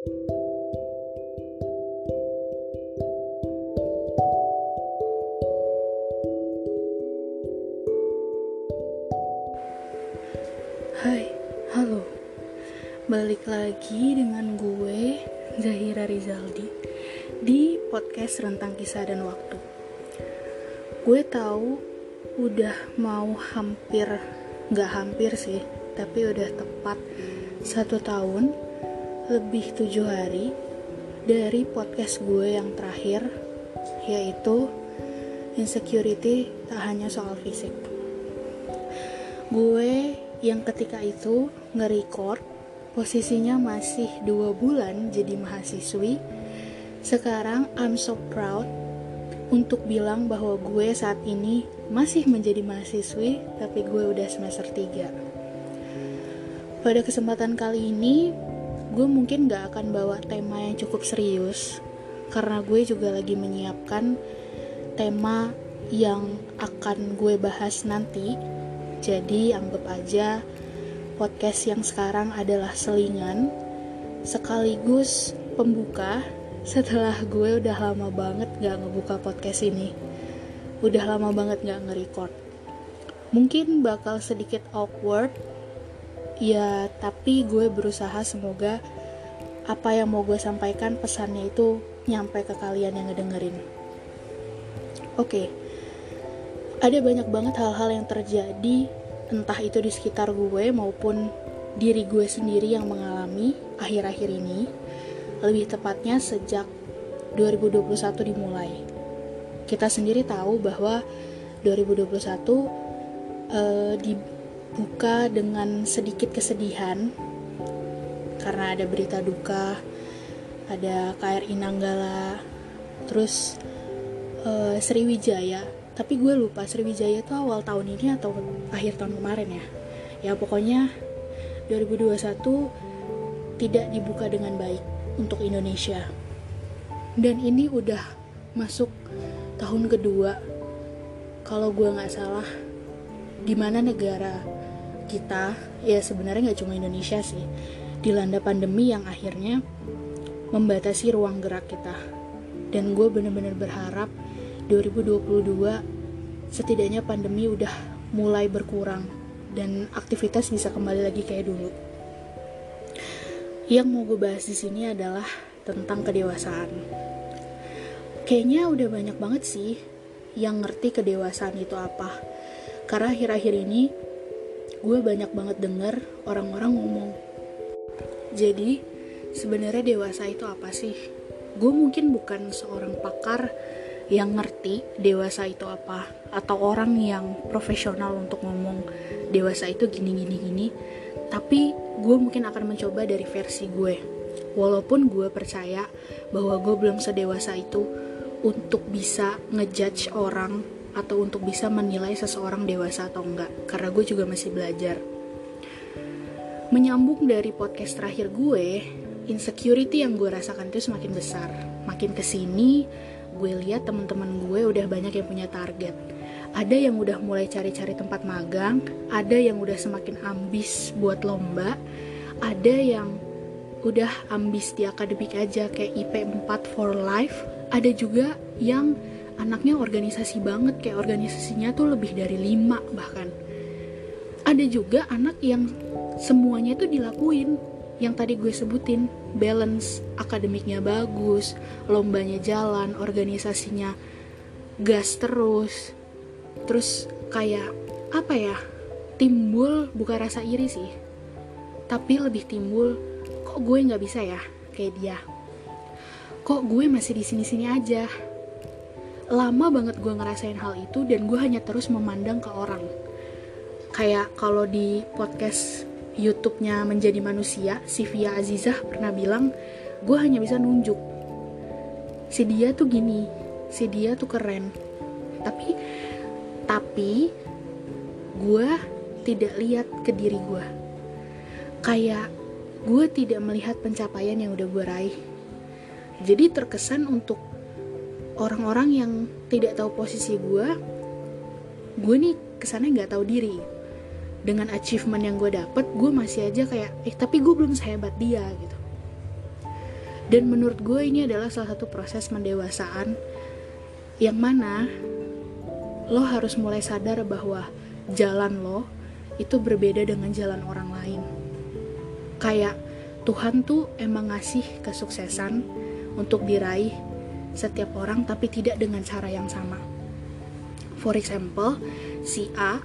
Hai, halo. Balik lagi dengan gue, Zahira Rizaldi Di podcast Rentang Kisah dan Waktu. Gue tahu udah mau hampir, gak hampir sih Tapi udah tepat satu tahun Lebih tujuh hari Dari podcast gue yang terakhir Yaitu Insecurity tak hanya soal fisik. Gue yang ketika itu nge-record posisinya masih dua bulan jadi mahasiswi. Sekarang I'm so proud untuk bilang bahwa gue saat ini masih menjadi mahasiswi tapi gue udah semester 3 pada kesempatan kali ini gue mungkin gak akan bawa tema yang cukup serius karena gue juga lagi menyiapkan tema yang akan gue bahas nanti jadi anggap aja podcast yang sekarang adalah selingan sekaligus pembuka setelah gue udah lama banget gak ngebuka podcast ini. Udah lama banget gak nge-record. Mungkin bakal sedikit awkward, ya tapi gue berusaha semoga apa yang mau gue sampaikan pesannya itu nyampe ke kalian yang ngedengerin. Oke, okay ada banyak banget hal-hal yang terjadi entah itu di sekitar gue maupun diri gue sendiri yang mengalami akhir-akhir ini. Lebih tepatnya sejak 2021 dimulai. Kita sendiri tahu bahwa 2021 uh, dibuka dengan sedikit kesedihan. Karena ada berita duka ada KRI Nanggala terus uh, Sriwijaya. Tapi gue lupa Sriwijaya itu awal tahun ini atau akhir tahun kemarin ya. Ya pokoknya 2021 tidak dibuka dengan baik untuk Indonesia. Dan ini udah masuk tahun kedua. Kalau gue nggak salah di mana negara kita ya sebenarnya nggak cuma Indonesia sih dilanda pandemi yang akhirnya membatasi ruang gerak kita dan gue bener-bener berharap 2022 setidaknya pandemi udah mulai berkurang dan aktivitas bisa kembali lagi kayak dulu. Yang mau gue bahas di sini adalah tentang kedewasaan. Kayaknya udah banyak banget sih yang ngerti kedewasaan itu apa. Karena akhir-akhir ini gue banyak banget denger orang-orang ngomong. Jadi, sebenarnya dewasa itu apa sih? Gue mungkin bukan seorang pakar yang ngerti dewasa itu apa atau orang yang profesional untuk ngomong dewasa itu gini gini gini tapi gue mungkin akan mencoba dari versi gue walaupun gue percaya bahwa gue belum sedewasa itu untuk bisa ngejudge orang atau untuk bisa menilai seseorang dewasa atau enggak karena gue juga masih belajar. Menyambung dari podcast terakhir gue insecurity yang gue rasakan itu semakin besar. Makin ke sini gue lihat teman-teman gue udah banyak yang punya target. Ada yang udah mulai cari-cari tempat magang ada yang udah semakin ambis buat lomba ada yang udah ambis di akademik aja kayak IP 4 for life ada juga yang anaknya organisasi banget kayak organisasinya tuh lebih dari 5 bahkan. Ada juga anak yang semuanya tuh dilakuin yang tadi gue sebutin balance akademiknya bagus lombanya jalan organisasinya gas terus terus kayak apa ya timbul bukan rasa iri sih tapi lebih timbul kok gue nggak bisa ya kayak dia. Kok gue masih di sini sini aja lama banget gue ngerasain hal itu dan gue hanya terus memandang ke orang kayak kalau di podcast YouTube-nya Menjadi Manusia, si Via Azizah pernah bilang, gue hanya bisa nunjuk. Si dia tuh gini, si dia tuh keren. Tapi, tapi, gue tidak lihat ke diri gue. Kayak, gue tidak melihat pencapaian yang udah gue raih. Jadi terkesan untuk orang-orang yang tidak tahu posisi gue, gue nih kesannya nggak tahu diri. Dengan achievement yang gue dapet gue masih aja kayak eh tapi gue belum sehebat dia gitu. Dan menurut gue ini adalah salah satu proses mendewasaan yang mana lo harus mulai sadar bahwa jalan lo itu berbeda dengan jalan orang lain. Kayak Tuhan tuh emang ngasih kesuksesan untuk diraih setiap orang tapi tidak dengan cara yang sama. For example si A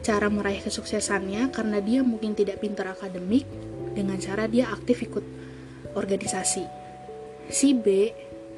cara meraih kesuksesannya karena dia mungkin tidak pintar akademik dengan cara dia aktif ikut organisasi. Si B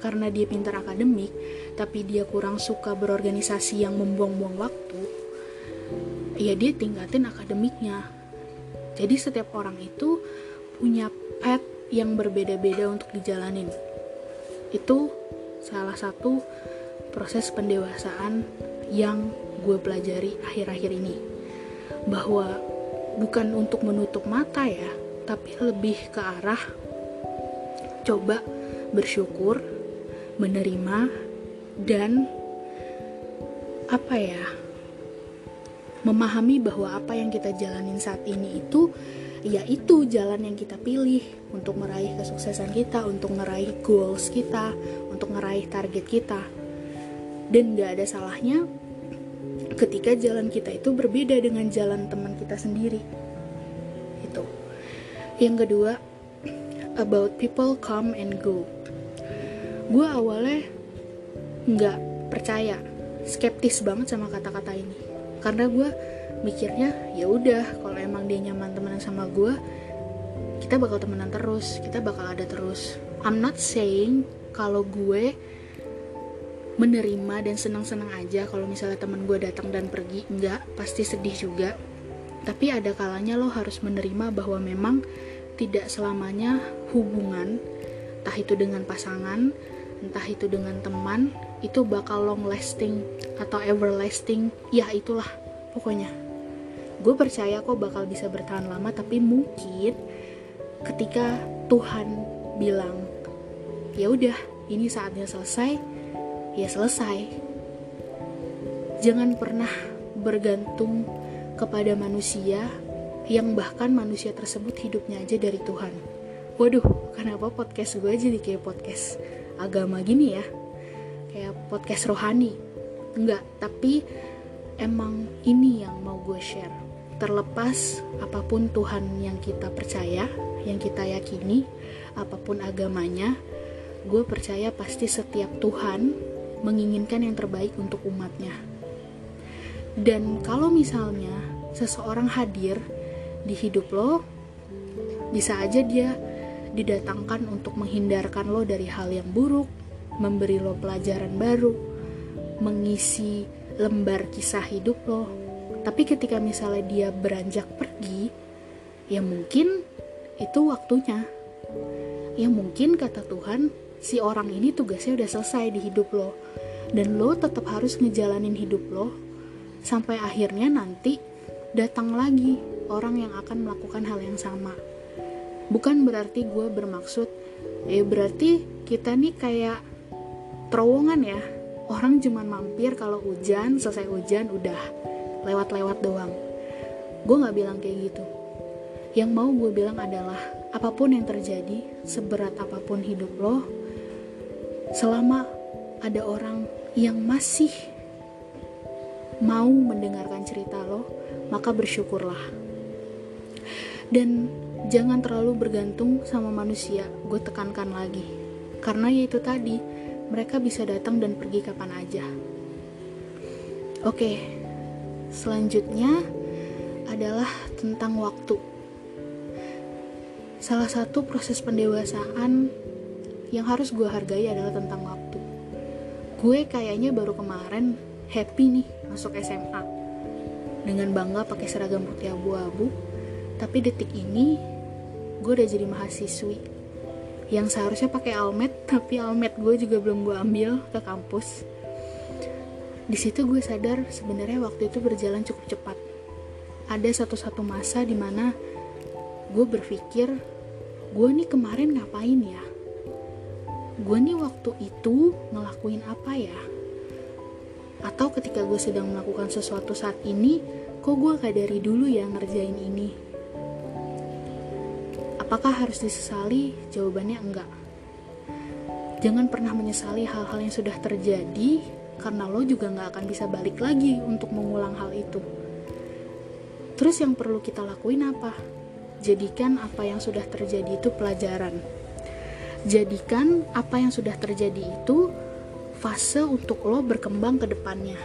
karena dia pintar akademik tapi dia kurang suka berorganisasi yang membuang-buang waktu ya dia tingkatin akademiknya. Jadi setiap orang itu punya path yang berbeda-beda untuk dijalanin. Itu salah satu proses pendewasaan yang gue pelajari akhir-akhir ini. Bahwa bukan untuk menutup mata ya tapi lebih ke arah coba bersyukur, menerima, dan apa ya, memahami bahwa apa yang kita jalanin saat ini itu yaitu jalan yang kita pilih untuk meraih kesuksesan kita, untuk meraih goals kita, untuk meraih target kita. Dan gak ada salahnya ketika jalan kita itu berbeda dengan jalan teman kita sendiri. Itu. Yang kedua, about people come and go gue awalnya nggak percaya skeptis banget sama kata-kata ini karena gue mikirnya ya udah kalau emang dia nyaman temenan sama gue kita bakal temenan terus kita bakal ada terus I'm not saying kalau gue menerima dan senang-senang aja kalau misalnya temen gue datang dan pergi enggak pasti sedih juga. Tapi ada kalanya lo harus menerima bahwa memang tidak selamanya hubungan entah itu dengan pasangan entah itu dengan teman itu bakal long lasting atau everlasting ya itulah pokoknya. Gue percaya kok bakal bisa bertahan lama tapi mungkin ketika Tuhan bilang ya udah ini saatnya selesai ya selesai. Jangan pernah bergantung kepada manusia yang bahkan manusia tersebut hidupnya aja dari Tuhan. Waduh kenapa podcast gue jadi kayak podcast agama gini ya? Kayak podcast rohani. Enggak tapi emang ini yang mau gue share. Terlepas apa pun Tuhan yang kita percaya yang kita yakini apa pun agamanya gue percaya pasti setiap Tuhan menginginkan yang terbaik untuk umatnya dan kalau misalnya seseorang hadir di hidup lo bisa aja dia didatangkan untuk menghindarkan lo dari hal yang buruk, memberi lo pelajaran baru, mengisi lembar kisah hidup lo. Tapi ketika misalnya dia beranjak pergi, ya mungkin itu waktunya. Ya mungkin kata Tuhan, si orang ini tugasnya udah selesai di hidup lo. Dan lo tetap harus ngejalanin hidup lo sampai akhirnya nanti datang lagi orang yang akan melakukan hal yang sama. Bukan berarti gue bermaksud eh berarti kita nih kayak terowongan ya. Orang cuman mampir kalau hujan selesai hujan udah lewat-lewat doang. Gue nggak bilang kayak gitu. Yang mau gue bilang adalah apa pun yang terjadi seberat apa pun hidup lo selama ada orang yang masih mau mendengarkan cerita lo maka bersyukurlah. Dan jangan terlalu bergantung sama manusia gue tekankan lagi. Karena ya itu tadi mereka bisa datang dan pergi kapan aja. Oke selanjutnya adalah tentang waktu. Salah satu proses pendewasaan yang harus gue hargai adalah tentang waktu. Gue kayaknya baru kemarin happy nih masuk SMA dengan bangga pakai seragam putih abu-abu tapi detik ini gue udah jadi mahasiswi. Yang seharusnya pakai almet tapi almet gue juga belum gue ambil ke kampus. Di situ gue sadar sebenarnya waktu itu berjalan cukup cepat. Ada satu-satu masa di mana gue berpikir gue nih kemarin ngapain ya gue nih waktu itu ngelakuin apa ya? Atau ketika gue sedang melakukan sesuatu saat ini kok gue gak dari dulu ya ngerjain ini? Apakah harus disesali? Jawabannya enggak. jangan pernah menyesali hal-hal yang sudah terjadi karena lo juga nggak akan bisa balik lagi untuk mengulang hal itu. Terus yang perlu kita lakuin apa? Jadikan apa yang sudah terjadi itu pelajaran jadikan apa yang sudah terjadi itu fase untuk lo berkembang ke depannya.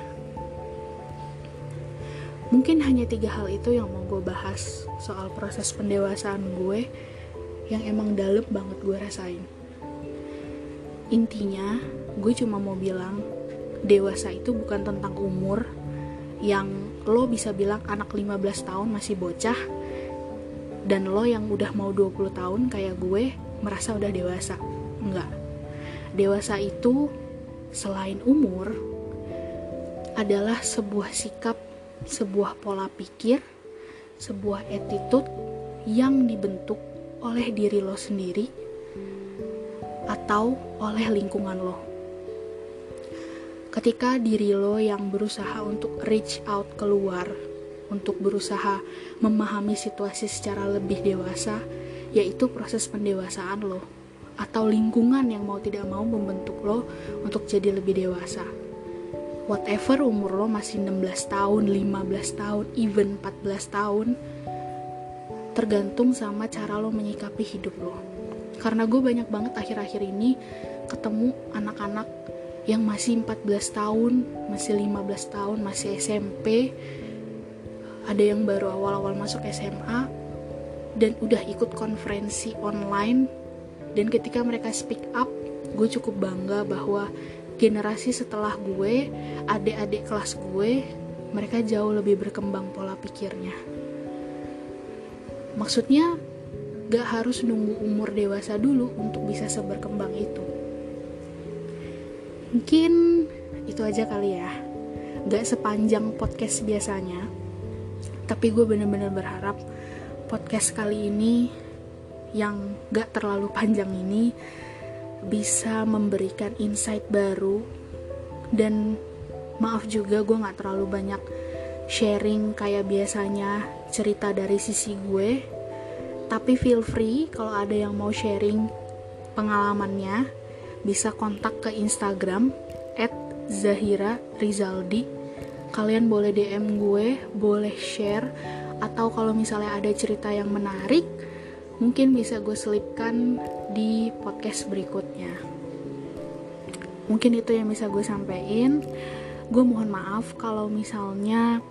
Mungkin hanya tiga hal itu yang mau gue bahas soal proses pendewasaan gue yang emang dalam banget gue rasain. Intinya gue cuma mau bilang dewasa itu bukan tentang umur yang lo bisa bilang anak 15 tahun masih bocah dan lo yang udah mau 20 tahun kayak gue merasa udah dewasa enggak dewasa itu selain umur adalah sebuah sikap sebuah pola pikir, sebuah attitude yang dibentuk oleh diri lo sendiri atau oleh lingkungan lo. Ketika diri lo yang berusaha untuk reach out keluar, untuk berusaha memahami situasi secara lebih dewasa, yaitu proses pendewasaan lo, atau lingkungan yang mau tidak mau membentuk lo untuk jadi lebih dewasa. Whatever umur lo masih 16 tahun, 15 tahun, even 14 tahun tergantung sama cara lo menyikapi hidup lo. Karena gue banyak banget akhir-akhir ini ketemu anak-anak yang masih 14 tahun, masih 15 tahun, masih SMP ada yang baru awal-awal masuk SMA dan udah ikut konferensi online dan ketika mereka speak up gue cukup bangga bahwa generasi setelah gue, adik-adik kelas gue, mereka jauh lebih berkembang pola pikirnya. Maksudnya, gak harus nunggu umur dewasa dulu untuk bisa seberkembang itu. Mungkin itu aja kali ya. Gak sepanjang podcast biasanya, tapi gue bener-bener berharap podcast kali ini yang gak terlalu panjang ini bisa memberikan insight baru. Dan maaf juga gue gak terlalu banyak sharing kayak biasanya cerita dari sisi gue. Tapi feel free kalau ada yang mau sharing pengalamannya bisa kontak ke Instagram at Zahira Rizaldi. Kalian boleh DM gue boleh share atau kalau misalnya ada cerita yang menarik mungkin bisa gue selipkan di podcast berikutnya. Mungkin itu yang bisa gue sampaikan gue mohon maaf kalau misalnya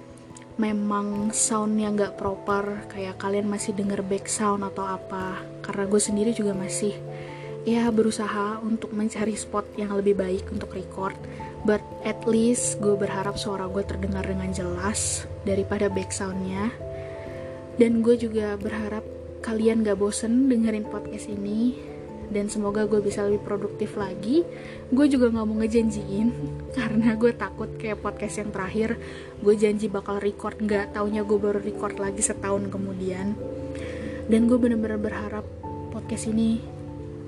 memang soundnya nggak proper kayak kalian masih denger back sound atau apa. Karena gue sendiri juga masih ya berusaha untuk mencari spot yang lebih baik untuk record. But at least gue berharap suara gue terdengar dengan jelas daripada back soundnya dan gue juga berharap kalian gak bosen dengerin podcast ini. Dan semoga gue bisa lebih produktif lagi. Gue juga gak mau ngejanjiin karena gue takut kayak podcast yang terakhir gue janji bakal record. Gak taunya gue baru record lagi setahun kemudian. Dan gue bener-bener berharap podcast ini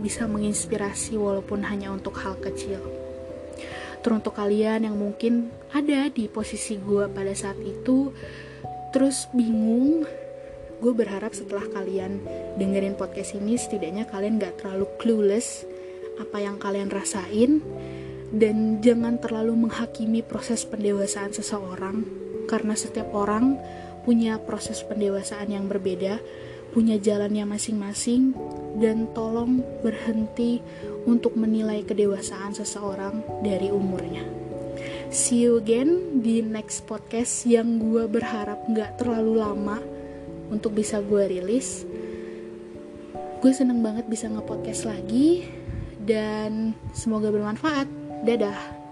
bisa menginspirasi walaupun hanya untuk hal kecil. Teruntuk kalian yang mungkin ada di posisi gue pada saat itu terus bingung gue berharap setelah kalian dengerin podcast ini setidaknya kalian gak terlalu clueless apa yang kalian rasain dan jangan terlalu menghakimi proses pendewasaan seseorang. Karena setiap orang punya proses pendewasaan yang berbeda punya jalannya masing-masing dan tolong berhenti untuk menilai kedewasaan seseorang dari umurnya. See you again di next podcast yang gue berharap gak terlalu lama untuk bisa gue rilis gue seneng banget bisa nge-podcast lagi dan semoga bermanfaat. Dadah